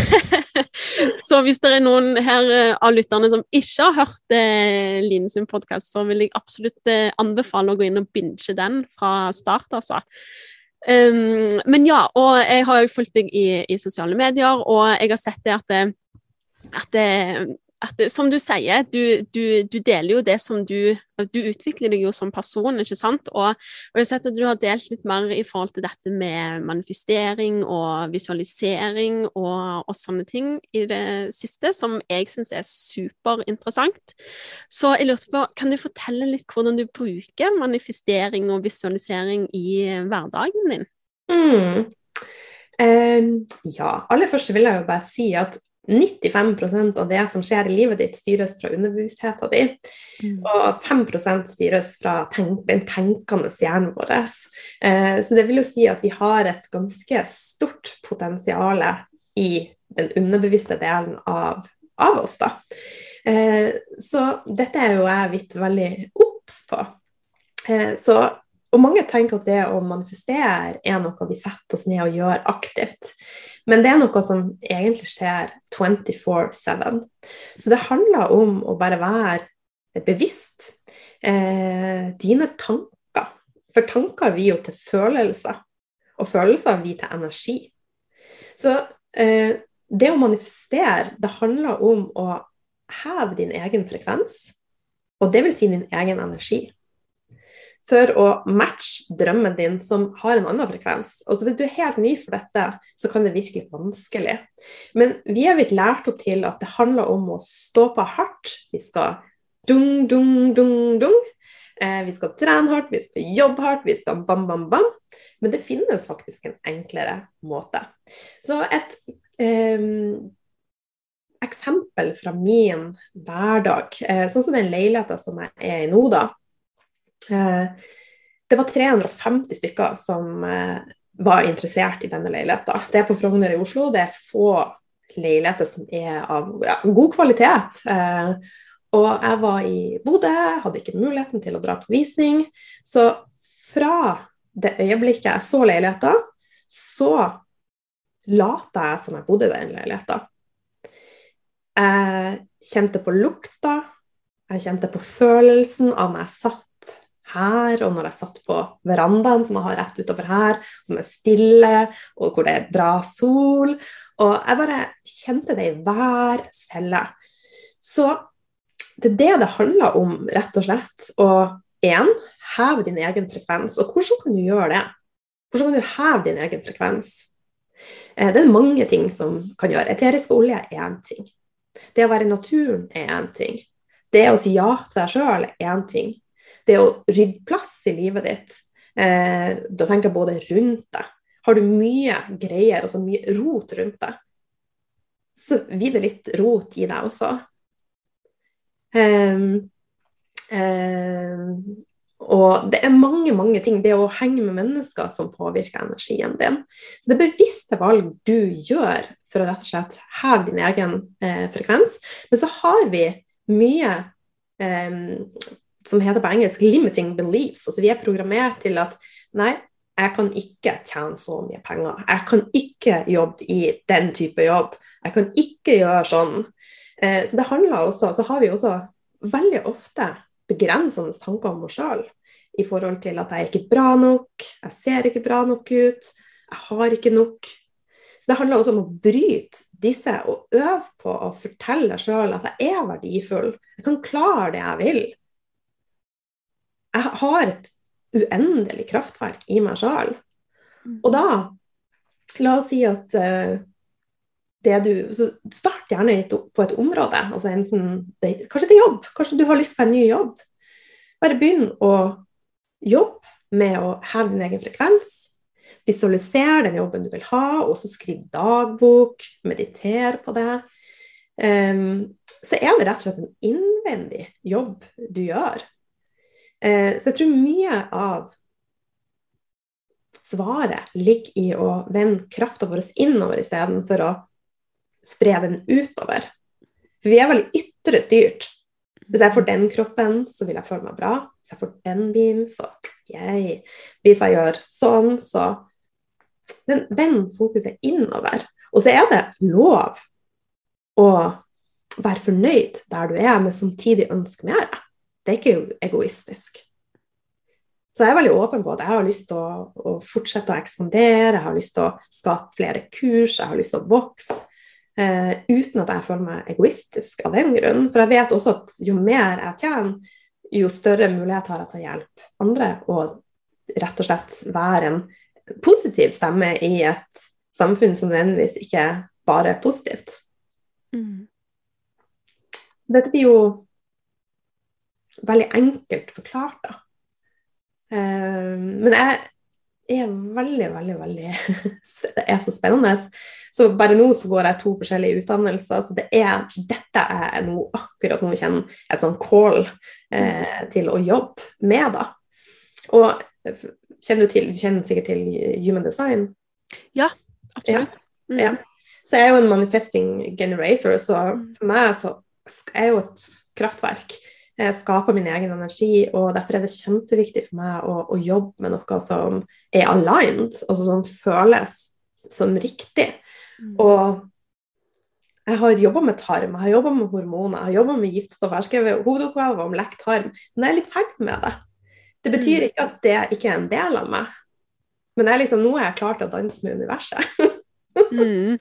så hvis det er noen her eh, av lytterne som ikke har hørt eh, Line sin podkast, så vil jeg absolutt eh, anbefale å gå inn og binge den fra start, altså. Um, men ja, og jeg har jo fulgt deg i, i sosiale medier, og jeg har sett det at at at som du sier, du, du, du deler jo det som du Du utvikler deg jo som person, ikke sant? Og, og jeg har sett at du har delt litt mer i forhold til dette med manifestering og visualisering og, og sånne ting i det siste, som jeg syns er superinteressant. Så jeg lurte på, kan du fortelle litt hvordan du bruker manifestering og visualisering i hverdagen din? Mm. Um, ja, aller først vil jeg jo bare si at 95% av det som skjer i livet ditt, styres fra underbevisstheten din. Og 5 styres fra tenk den tenkende hjernen vår. Eh, så det vil jo si at vi har et ganske stort potensial i den underbevisste delen av, av oss. da. Eh, så dette er jo jeg blitt veldig obs på. Eh, så, og mange tenker at det å manifestere er noe vi setter oss ned og gjør aktivt. Men det er noe som egentlig skjer 24-7. Så det handler om å bare være bevisst eh, dine tanker. For tanker vi jo til følelser, og følelser vi til energi. Så eh, det å manifestere, det handler om å heve din egen frekvens, og det vil si din egen energi for å matche drømmen din som har en annen frekvens. Og så Hvis du er helt ny for dette, så kan det virke litt vanskelig. Men vi er blitt lært opp til at det handler om å stå på hardt. Vi skal dung, dung, dung, dung. Eh, vi skal trene hardt, vi skal jobbe hardt, vi skal bam, bam, bam. Men det finnes faktisk en enklere måte. Så et eh, eksempel fra min hverdag, eh, sånn som den leiligheten som jeg er i nå, da. Eh, det var 350 stykker som eh, var interessert i denne leiligheten. Det er på Frogner i Oslo. Det er få leiligheter som er av ja, god kvalitet. Eh, og jeg var i Bodø, hadde ikke muligheten til å dra på visning. Så fra det øyeblikket jeg så leiligheten, så lata jeg som jeg bodde i den leiligheten. Jeg kjente på lukta, jeg kjente på følelsen av når jeg satt her, og når jeg satt på verandaen som jeg har rett utover her, som er stille, og hvor det er bra sol. Og jeg bare kjente det i hver celle. Så det er det det handler om, rett og slett. Og én, heve din egen frekvens. Og hvordan kan du gjøre det? Hvordan kan du heve din egen frekvens? Det er mange ting som kan gjøre. Eterisk olje er én ting. Det å være i naturen er én ting. Det å si ja til deg sjøl er én ting. Det å rydde plass i livet ditt, eh, da tenker jeg både rundt deg. Har du mye greier, altså mye rot rundt deg, så blir det litt rot i deg også. Eh, eh, og det er mange, mange ting. Det å henge med mennesker som påvirker energien din. Så det er bevisste valg du gjør for å rett og slett heve din egen eh, frekvens. Men så har vi mye eh, som heter på engelsk 'limiting beliefs'. Altså vi er programmert til at nei, jeg kan ikke tjene så mye penger. Jeg kan ikke jobbe i den type jobb. Jeg kan ikke gjøre sånn. Eh, så det handler også, så har vi også veldig ofte begrensende tanker om oss sjøl. I forhold til at jeg er ikke bra nok, jeg ser ikke bra nok ut, jeg har ikke nok. Så det handler også om å bryte disse og øve på å fortelle deg sjøl at jeg er verdifull. Jeg kan klare det jeg vil. Jeg har et uendelig kraftverk i meg sjøl. Og da, la oss si at uh, det du Så start gjerne på et område. altså enten det, Kanskje det er jobb. Kanskje du har lyst på en ny jobb. Bare begynn å jobbe med å heve din egen frekvens. Visualiser den jobben du vil ha, og så skriv dagbok. Mediter på det. Um, så er det rett og slett en innvendig jobb du gjør. Uh, så jeg tror mye av svaret ligger i å vende krafta vår innover istedenfor å spre den utover. For vi er veldig ytre styrt. Hvis jeg får den kroppen, så vil jeg føle meg bra. Hvis jeg får den bilen, så yay. Hvis jeg gjør sånn, så Men vend fokuset innover. Og så er det lov å være fornøyd der du er, men samtidig ønske mer. Det er ikke egoistisk. Så jeg er veldig åpen på at jeg har lyst til å, å fortsette å ekspandere, jeg har lyst til å skape flere kurs, jeg har lyst til å vokse. Eh, uten at jeg føler meg egoistisk av den grunn. For jeg vet også at jo mer jeg tjener, jo større mulighet har jeg til å hjelpe andre, og rett og slett være en positiv stemme i et samfunn som nødvendigvis ikke bare er positivt. Mm. Så dette blir jo veldig enkelt forklart, da. Uh, men jeg er veldig, veldig, veldig Det er så spennende. Så bare nå så går jeg to forskjellige utdannelser, så det er, dette er nå akkurat nå kjenner et sånn call eh, til å jobbe med, da. Og kjenner du til, kjenner sikkert til human design? Ja, absolutt. Ja. Ja. Så jeg er jo en manifesting generator, så mm. for meg så er jeg jo et kraftverk. Jeg skaper min egen energi, og derfor er det kjempeviktig for meg å, å jobbe med noe som er aligned, altså som føles som riktig. Mm. Og jeg har jobba med tarm, jeg har jobba med hormoner, jeg har jobba med giftstoffer. Jeg har skrevet hovedoppgave om lekt tarm, men jeg er litt ferdig med det. Det betyr mm. ikke at det ikke er en del av meg, men jeg liksom, nå er jeg klar til å danse med universet. mm.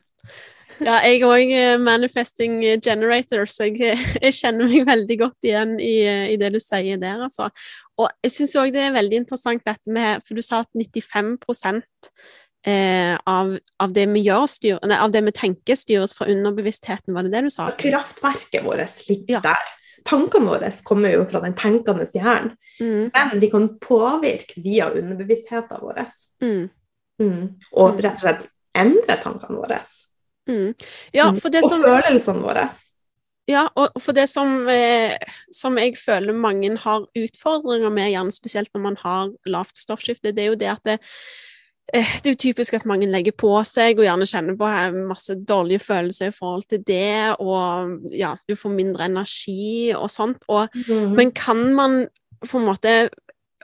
Ja, jeg er òg eh, manifesting generator, så jeg, jeg, kjenner meg veldig godt igjen i, i det du sier der, altså. Og jeg syns òg det er veldig interessant dette med For du sa at 95 eh, av, av, det vi gjør, styr, nei, av det vi tenker, styres fra underbevisstheten. Var det det du sa? Kraftverket vårt ligger ja. der. Tankene våre kommer jo fra den tenkende hjernen, mm. men vi kan påvirke via underbevisstheten vår. Mm. Mm. Og rett og slett endre tankene våre. Mm. Ja, mm. og som... følelsene våre. Ja, og for det som, eh, som, jeg føler mange har utfordringer med, gjerne spesielt når man har lavt stoffskifte, det er jo det at det, Eh, det er jo typisk at mange legger på seg og gjerne kjenner på eh, masse dårlige følelser i forhold til det, og ja, du får mindre energi og sånt. Og, mm. Men kan man på en måte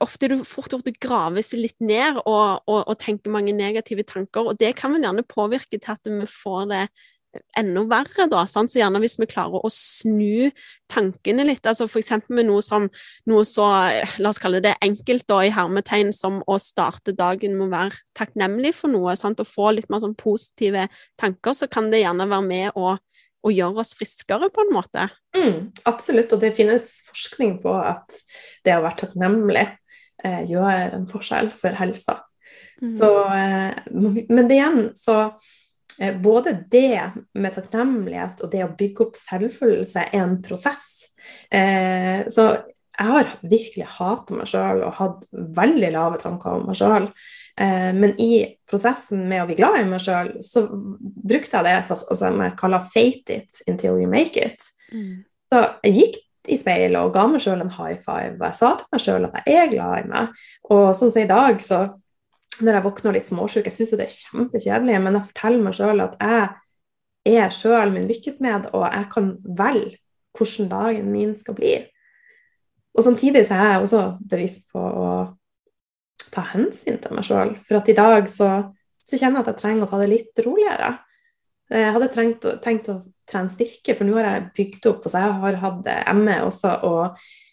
Ofte er det fort gjort å grave seg litt ned og, og, og tenke mange negative tanker, og det kan vel gjerne påvirke til at vi får det enda verre, da. Sant? Så gjerne hvis vi klarer å snu tankene litt, altså f.eks. med noe som noe så, la oss kalle det enkelt da, i hermetegn, som å starte dagen med å være takknemlig for noe, sant? og få litt mer sånn positive tanker, så kan det gjerne være med å, og gjøre oss friskere, på en måte. Mm, absolutt, og det finnes forskning på at det å være takknemlig eh, gjør en forskjell for helsa. Mm. Så, eh, men igjen, så Eh, både det med takknemlighet og det å bygge opp selvfølelse er en prosess. Eh, så jeg har virkelig hata meg sjøl og hatt veldig lave tanker om meg sjøl. Eh, men i prosessen med å bli glad i meg sjøl, så brukte jeg det som altså, jeg kaller 'fate it until you make it'. Mm. Så jeg gikk i speilet og ga meg sjøl en high five, og jeg sa til meg sjøl at jeg er glad i meg. Og sånn som i dag, så når jeg våkner litt småsjuk, jeg syns jo det er kjempekjedelig, men jeg forteller meg sjøl at jeg er sjøl min lykkesmed, og jeg kan velge hvordan dagen min skal bli. Og samtidig så er jeg også bevisst på å ta hensyn til meg sjøl. For at i dag så, så, kjenner jeg at jeg trenger å ta det litt roligere. Jeg hadde trengt, tenkt å trene styrke, for nå har jeg bygd opp, altså jeg har hatt ME også, og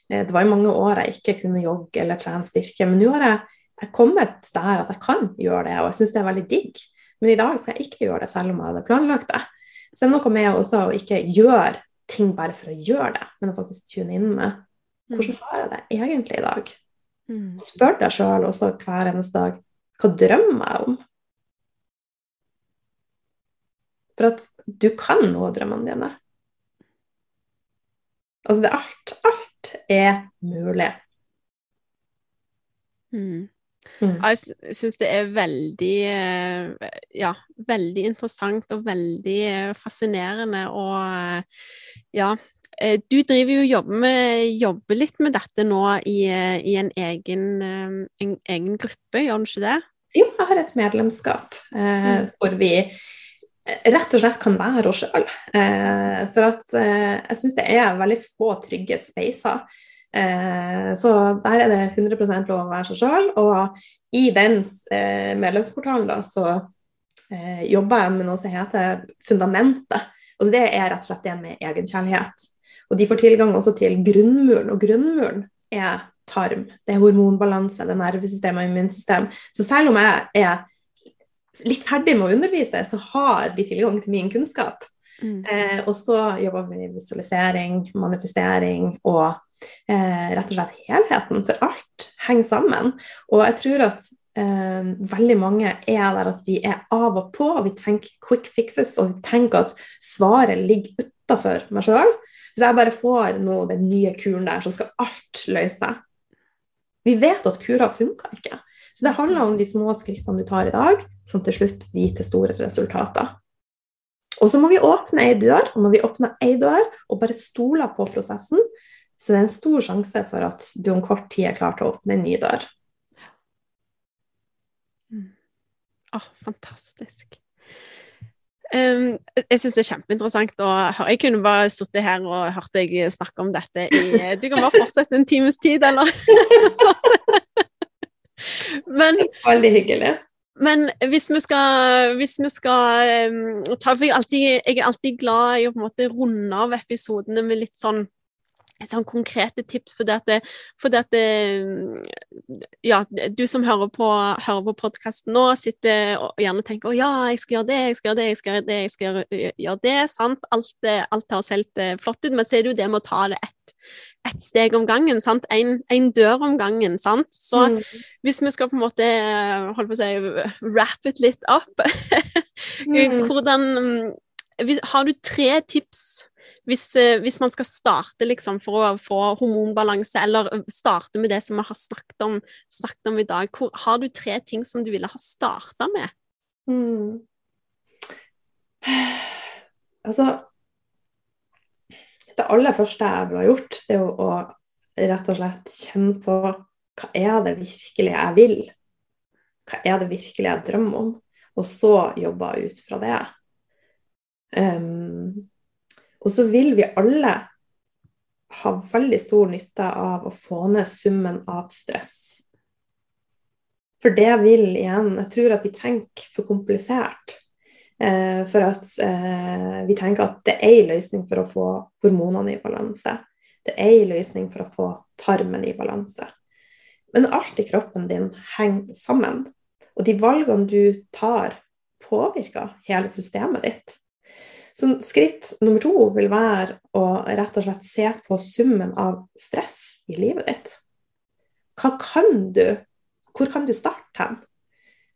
eh, det var i mange år jeg ikke kunne jogge eller trene styrke. Men nå har jeg jeg kommet der at jeg kan gjøre det, og jeg syns det er veldig digg. Men i dag skal jeg ikke gjøre det, selv om jeg hadde planlagt det. Så det er noe med også å ikke gjøre ting bare for å gjøre det, men å faktisk tune inn med hvordan har jeg det egentlig i dag? Mm. Spør deg sjøl også hver eneste dag hva drømmer jeg om? For at du kan nå drømmene dine. Altså, det alt. Alt er mulig. Mm. Mm. Jeg syns det er veldig eh, Ja, veldig interessant og veldig eh, fascinerende og eh, ja. Du driver jo og jobber, jobber, litt med dette nå i, i en, egen, en, egen, gruppe, gjør du ikke det? Jo, jeg har et medlemskap eh, mm. hvor vi rett og slett kan være oss sjøl. Eh, for at eh, jeg syns det er veldig få trygge spacer Eh, så der er det 100% lov å være seg sjøl. Og i den eh, medlemsportalen da, så eh, jobber jeg med noe som heter Fundamentet. Og det er rett og slett det med egenkjærlighet. Og de får tilgang også til grunnmuren, og grunnmuren er tarm. Det er hormonbalanse, det er nervesystem og immunsystem. Så selv om jeg er litt ferdig med å undervise, så har de tilgang til min kunnskap. Mm. Eh, og så jobber vi med visualisering, manifestering og eh, rett og slett helheten, for alt henger sammen. Og jeg tror at eh, veldig mange er der at vi er av og på, og vi tenker quick fixes, og vi tenker at svaret ligger utafor meg sjøl. Hvis jeg bare får nå den nye kuren der, så skal alt løse seg. Vi vet at kurer funker ikke. Så det handler om de små skrittene du tar i dag, som til slutt blir til store resultater. Og så må vi åpne ei dør, og når vi åpner ei dør og bare stoler på prosessen, så det er en stor sjanse for at du om kort tid er klar til å åpne en ny dør. Mm. Oh, fantastisk. Um, jeg syns det er kjempeinteressant å høre. Jeg kunne bare sittet her og hørt deg snakke om dette i Du kan bare fortsette en times tid, eller Men Veldig hyggelig. Men hvis vi skal, hvis vi skal um, ta For jeg er, alltid, jeg er alltid glad i å på en måte runde av episodene med litt sånn et sånn konkrete tips, for det, for det Ja, du som hører på, hører på podkasten nå, sitter og gjerne tenker 'Å ja, jeg skal gjøre det, jeg skal gjøre det, jeg skal gjøre det', jeg skal gjøre, gjøre det, sant? Alt, alt høres helt flott ut, men så er det jo det med å ta det ett et steg om gangen, sant? En, en, dør om gangen, sant? Så mm. hvis vi skal på en måte holde på å si wrap it litt opp mm. Hvordan Har du tre tips hvis, eh, hvis, man skal starte liksom, for å få hormonbalanse, eller starte med det som vi har snakket om, snakket om i dag, hvor, har du tre ting som du ville ha starta med? Mm. Altså Det aller første jeg ville ha gjort, det er jo å rett og slett kjenne på hva er det virkelig jeg vil? Hva er det virkelig jeg drømmer om? Og så jobbe ut fra det. Um, og så vil vi alle ha veldig stor nytte av å få ned summen av stress. For det vil igjen Jeg tror at vi tenker for komplisert. Eh, for at eh, vi tenker at det er en løsning for å få hormonene i balanse. Det er en løsning for å få tarmen i balanse. Men alt i kroppen din henger sammen. Og de valgene du tar, påvirker hele systemet ditt. Så skritt nummer to vil være å rett og slett se på summen av stress i livet ditt. Hva kan du Hvor kan du starte hen?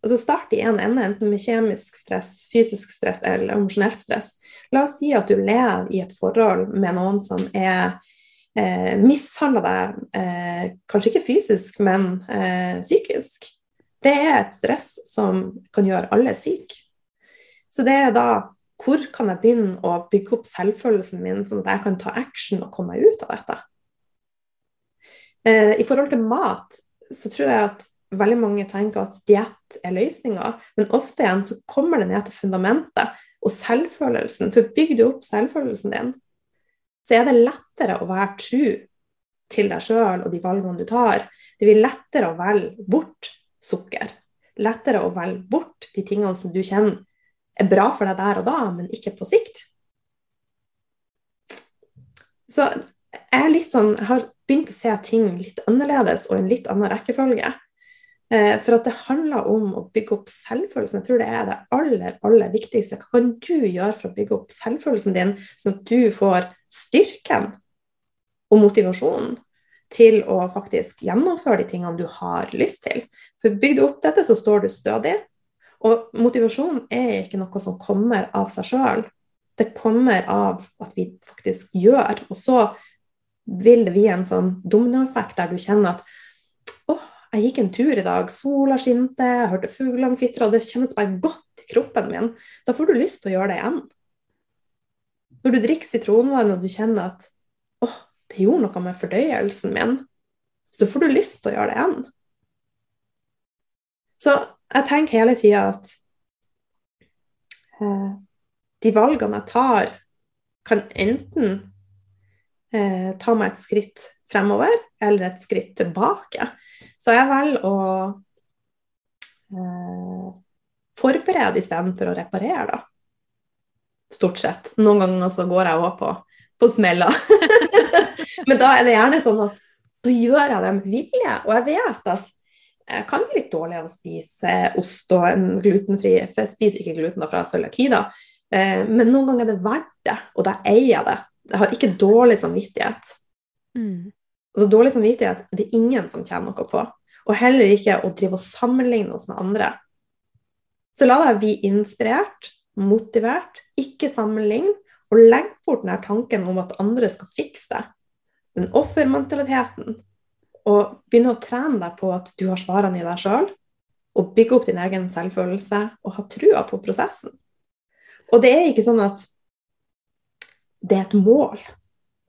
Altså Start i en ende, enten med kjemisk stress, fysisk stress eller emosjonelt stress. La oss si at du lever i et forhold med noen som er eh, mishandler deg, eh, kanskje ikke fysisk, men eh, psykisk. Det er et stress som kan gjøre alle syke. Så det er da hvor kan jeg begynne å bygge opp selvfølelsen min, sånn at jeg kan ta action og komme meg ut av dette? Eh, I forhold til mat så tror jeg at veldig mange tenker at diett er løsninga, men ofte igjen så kommer det ned til fundamentet og selvfølelsen. For bygger du opp selvfølelsen din, så er det lettere å være tru til deg sjøl og de valgene du tar. Det blir lettere å velge bort sukker. Lettere å velge bort de tingene som du kjenner er bra for deg der og da, men ikke på sikt. Så jeg sånn, har begynt å se ting litt annerledes og i en litt annen rekkefølge. Eh, for at det handler om å bygge opp selvfølelsen. Jeg tror det er det aller, aller viktigste. Hva kan du gjøre for å bygge opp selvfølelsen din, sånn at du får styrken og motivasjonen til å faktisk gjennomføre de tingene du har lyst til. For bygd opp dette, så står du stødig. Og motivasjon er ikke noe som kommer av seg sjøl. Det kommer av at vi faktisk gjør. Og så vil det bli en sånn dominoeffekt der du kjenner at å, jeg gikk en tur i dag, sola skinte, jeg hørte fuglene kvitre, og det kjennes bare godt i kroppen min. Da får du lyst til å gjøre det igjen. Når du drikker sitronvann og du kjenner at åh, det gjorde noe med fordøyelsen min, så får du lyst til å gjøre det igjen. Så jeg tenker hele tida at eh, de valgene jeg tar, kan enten eh, ta meg et skritt fremover eller et skritt tilbake. Så jeg velger å eh, forberede istedenfor å reparere, da. Stort sett. Noen ganger så går jeg òg på, på smella. Men da er det gjerne sånn at da gjør jeg det med vilje. Og jeg vet at jeg kan bli litt dårlig av å spise ost og en glutenfri For jeg spiser ikke gluten fra for cøliaki, da. Eh, men noen ganger er det verdt det, og da eier jeg det. Jeg har ikke dårlig samvittighet. Mm. Altså Dårlig samvittighet det er ingen som tjener noe på. Og heller ikke å drive og sammenligne oss med andre. Så la deg bli inspirert, motivert, ikke sammenligne, og legg bort den tanken om at andre skal fikse det. Den offermentaliteten. Og begynne å trene deg på at du har svarene i deg sjøl, og bygge opp din egen selvfølelse og ha trua på prosessen. Og det er ikke sånn at det er et mål,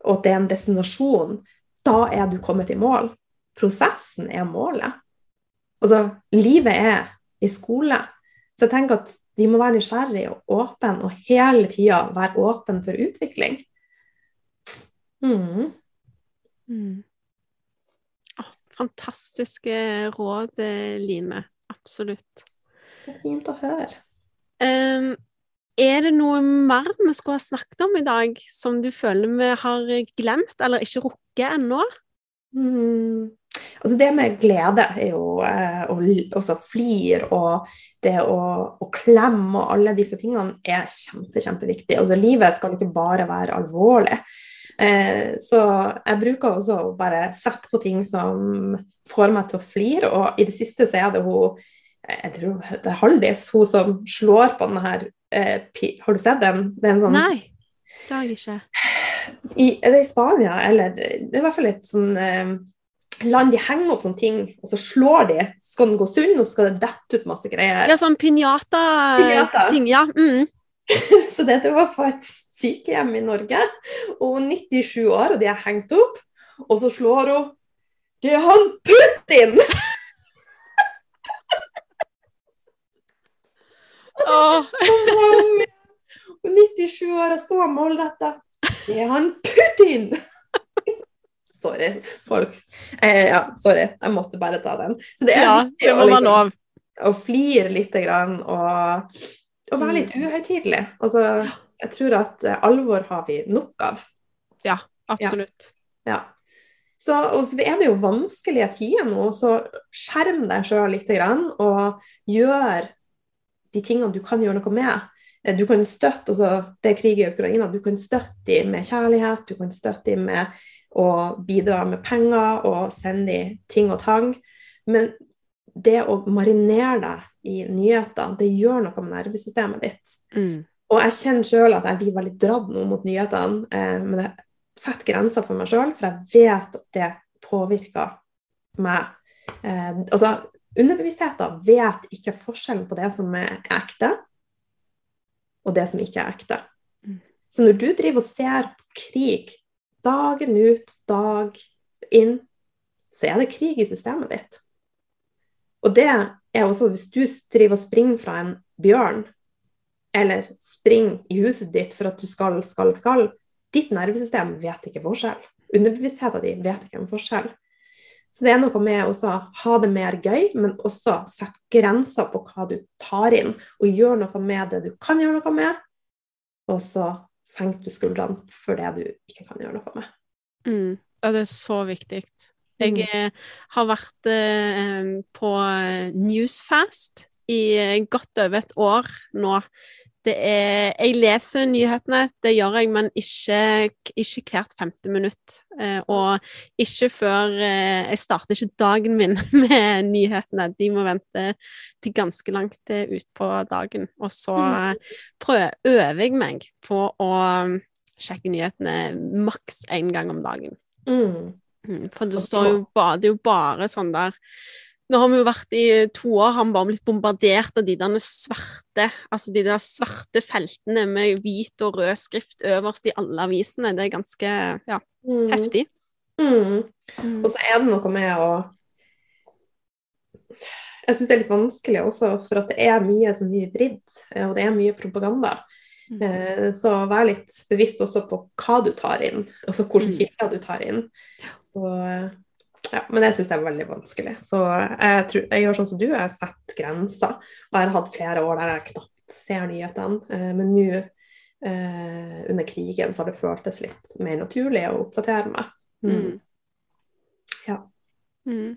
og at det er en destinasjon. Da er du kommet i mål. Prosessen er målet. Altså, livet er i skole. Så jeg tenker at vi må være nysgjerrige og åpne, og hele tida være åpen for utvikling. Mm. Mm. Fantastiske råd, Line. Absolutt. Så fint å høre. Um, er det noe mer vi skulle ha snakket om i dag, som du føler vi har glemt, eller ikke rukket ennå? Mm. Altså det med glede er jo eh, også flir og det å, å, klemme og alle disse tingene er kjempe, kjempeviktig. Altså livet skal ikke bare være alvorlig. Eh, så jeg bruker også å bare sette på ting som får meg til å flire, og i det siste så er det hun jeg tror det er Haldis, hun som slår på den her eh, Har du sett den? sånn, Nei, det har jeg ikke. I, er det i Spania, eller Det er i hvert fall et sånn eh, land de henger opp sånne ting, og så slår de. Så skal den gå sunn, og så skal det dette ut masse greier. Ja, sånn pinjata-ting. Ja. Mm. så dette var på et sykehjem i Norge, og hun er 97 år, og de er hengt opp, og så slår hun Det er han Putin! Oh. 97 år og så målretta. Det er han Putin! sorry, folk. Eh, ja, sorry. Jeg måtte bare ta den. Så det er ja, det må være lov. Å flire litt grann, og, og være litt mm. uhøytidelig. Altså, jeg tror at eh, alvor har vi nok av. Ja, absolutt. Ja. ja. Så, og så er det jo vanskelige tider nå, så skjerm deg sjøl litt grann, og gjør de tingene du kan gjøre noe med. Eh, du kan støtte altså, Det er krig i Ukraina. Du kan støtte dem med kjærlighet, du kan støtte dem med å bidra med penger og sende dem ting og tang. Men det å marinere deg i nyheter, det gjør noe med nervesystemet ditt. Mm. Og jeg kjenner sjøl at jeg blir veldig dratt nå mot nyhetene, eh, men jeg setter grenser for meg sjøl, for jeg vet at det påvirker meg. Eh, altså, Underbevisstheten vet ikke forskjellen på det som er ekte, og det som ikke er ekte. Mm. Så når du driver og ser på krig dagen ut, dag inn, så er det krig i systemet ditt. Og det er også hvis du driver og springer fra en bjørn, eller springer i huset ditt for at du skal, skal, skal, ditt nervesystem vet ikke forskjell. Underbevisstheten din vet ikke en forskjell. Så det er noe med å ha det mer gøy, men også sette grenser på hva du tar inn, og gjøre noe med det du kan gjøre noe med, og så senker du skuldrene for det du ikke kan gjøre noe med. Mm. Ja, det er så viktig. Jeg mm. har vært eh, på Newsfast i godt over et år nå. Det er Jeg leser nyhetene, det gjør jeg, men ikke, ikke hvert femte minutt. Eh, og ikke før eh, Jeg starter ikke dagen min med nyhetene. De må vente til ganske langt eh, utpå dagen. Og så mm. prøver, øver jeg meg på å sjekke nyhetene maks én gang om dagen. Mm. Mm. For det står jo bare, det er jo bare sånn der nå har vi jo vært i to år, har vi bare blitt bombardert av de der svarte altså de der svarte feltene med hvit og rød skrift øverst i alle avisene. Det er ganske ja, mm. heftig. Mm. Mm. Og så er det noe med å Jeg syns det er litt vanskelig også, for at det er mye som mye vridd, og det er mye propaganda. Mm. Eh, så vær litt bevisst også på hva du tar inn, altså hvilke kilder du tar inn. Så ja, men jeg syns det er veldig vanskelig. Så jeg, tror, jeg, gjør sånn som du, jeg setter grenser. Og jeg har hatt flere år der jeg knapt ser nyhetene. Eh, men nå eh, under krigen så har det føltes litt mer naturlig å oppdatere meg. Mm. mm. Ja. Mm.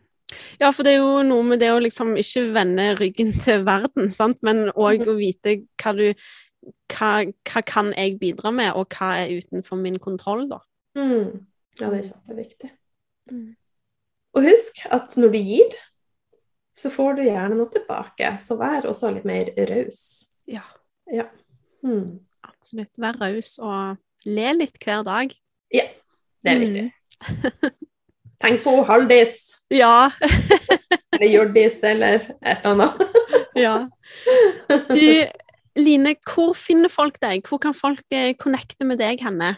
Ja, for det er jo noe med det å liksom ikke vende ryggen til verden, sant? men òg mm. å vite hva du hva, hva, kan jeg bidra med, og hva er utenfor min kontroll, da. Mm. Ja, det er kjempeviktig. Mm. Og husk at når du gir, så får du gjerne noe tilbake. Så vær også litt mer raus. Ja. ja. Mm. Absolutt. Vær raus og le litt hver dag. Ja, det er viktig. Mm. Tenk på Haldis. Ja. eller Hjørdis, eller et eller annet. ja. Du, Line, hvor finner folk deg? Hvor kan folk eh, connecte med deg henne?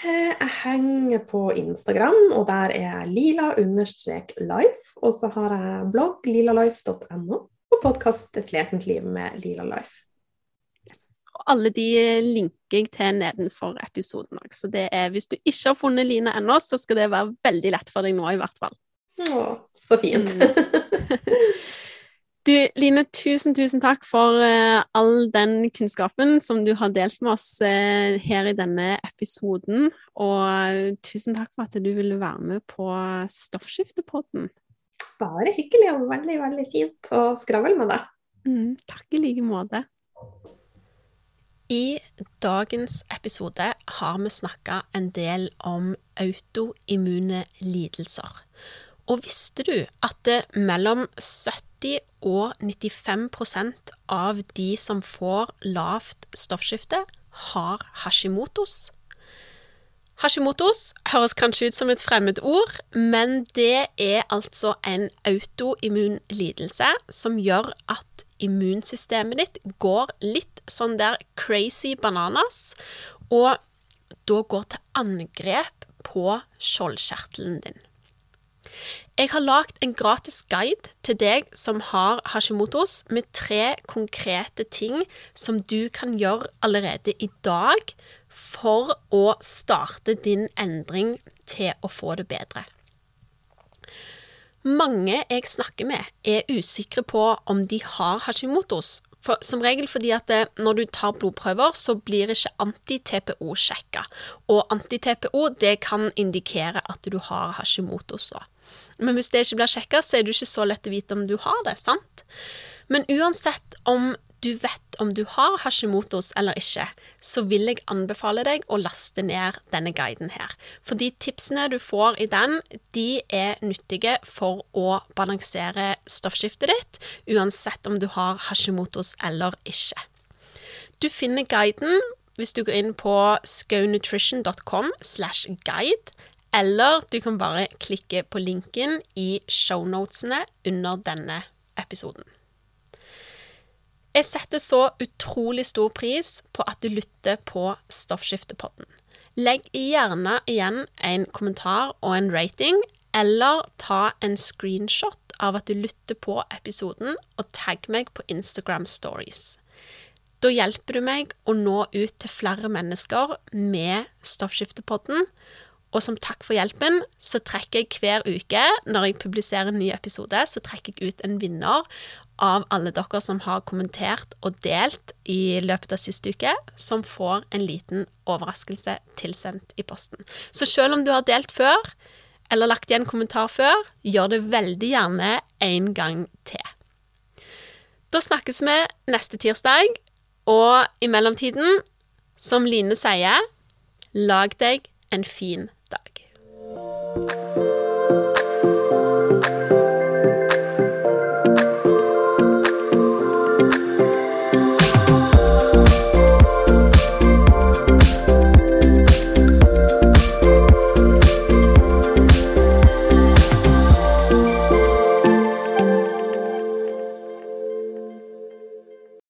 Eh, jeg henger på Instagram, og der er lila-life. Og så har jeg blogg lilalife.no og podkast Et lekent liv med Lila Life. Yes. Og alle de linker jeg til nedenfor episoden òg. Så det er, hvis du ikke har funnet Line ennå, så skal det være veldig lett for deg nå, i hvert fall. Å, så fint. Du, Line, tusen, tusen takk for uh, all den kunnskapen som du har delt med oss uh, her i denne episoden. Og uh, tusen takk for at du ville være med på Stoffskiftepodden. Bare hyggelig og veldig, veldig fint å skravle med deg. Mm, takk i like måte. I dagens episode har vi snakka en del om autoimmune lidelser. Og visste du at det mellom 70 80 og 95% av de som får lavt stoffskifte, har hashimotos. Hashimotos høres kanskje ut som et fremmed ord, men det er altså en autoimmun lidelse som gjør at immunsystemet ditt går litt sånn der crazy bananas, og da går til angrep på skjoldkjertelen din. Jeg har lagd en gratis guide til deg som har hashimotos, med tre konkrete ting som du kan gjøre allerede i dag for å starte din endring til å få det bedre. Mange jeg snakker med, er usikre på om de har hashimotos. For, som regel fordi at det, når du tar blodprøver, så blir ikke anti-TPO sjekka. Og anti-TPO kan indikere at du har hashimotos. da. Men hvis det ikke blir sjekka, så er det ikke så lett å vite om du har det, sant? Men uansett om du vet om du har Hashimotos eller ikke, så vil jeg anbefale deg å laste ned denne guiden her. For de tipsene du får i den, de er nyttige for å balansere stoffskiftet ditt, uansett om du har Hashimotos eller ikke. Du finner guiden hvis du går inn på skaunutrition.com slash guide, eller du kan bare klikke på linken i shownotene under denne episoden. Jeg setter så utrolig stor pris på at du lytter på Stoffskiftepodden. Legg gjerne igjen en kommentar og en rating, eller ta en screenshot av at du lytter på episoden, og tagg meg på Instagram Stories. Da hjelper du meg å nå ut til flere mennesker med Stoffskiftepodden, og som takk for hjelpen, så trekker jeg hver uke, når jeg publiserer en ny episode, så trekker jeg ut en vinner av alle dere som har kommentert og delt i løpet av siste uke, som får en liten overraskelse tilsendt i posten. Så selv om du har delt før, eller lagt igjen kommentar før, gjør det veldig gjerne en gang til. Da snakkes vi neste tirsdag, og i mellomtiden, som Line sier, lag deg en fin you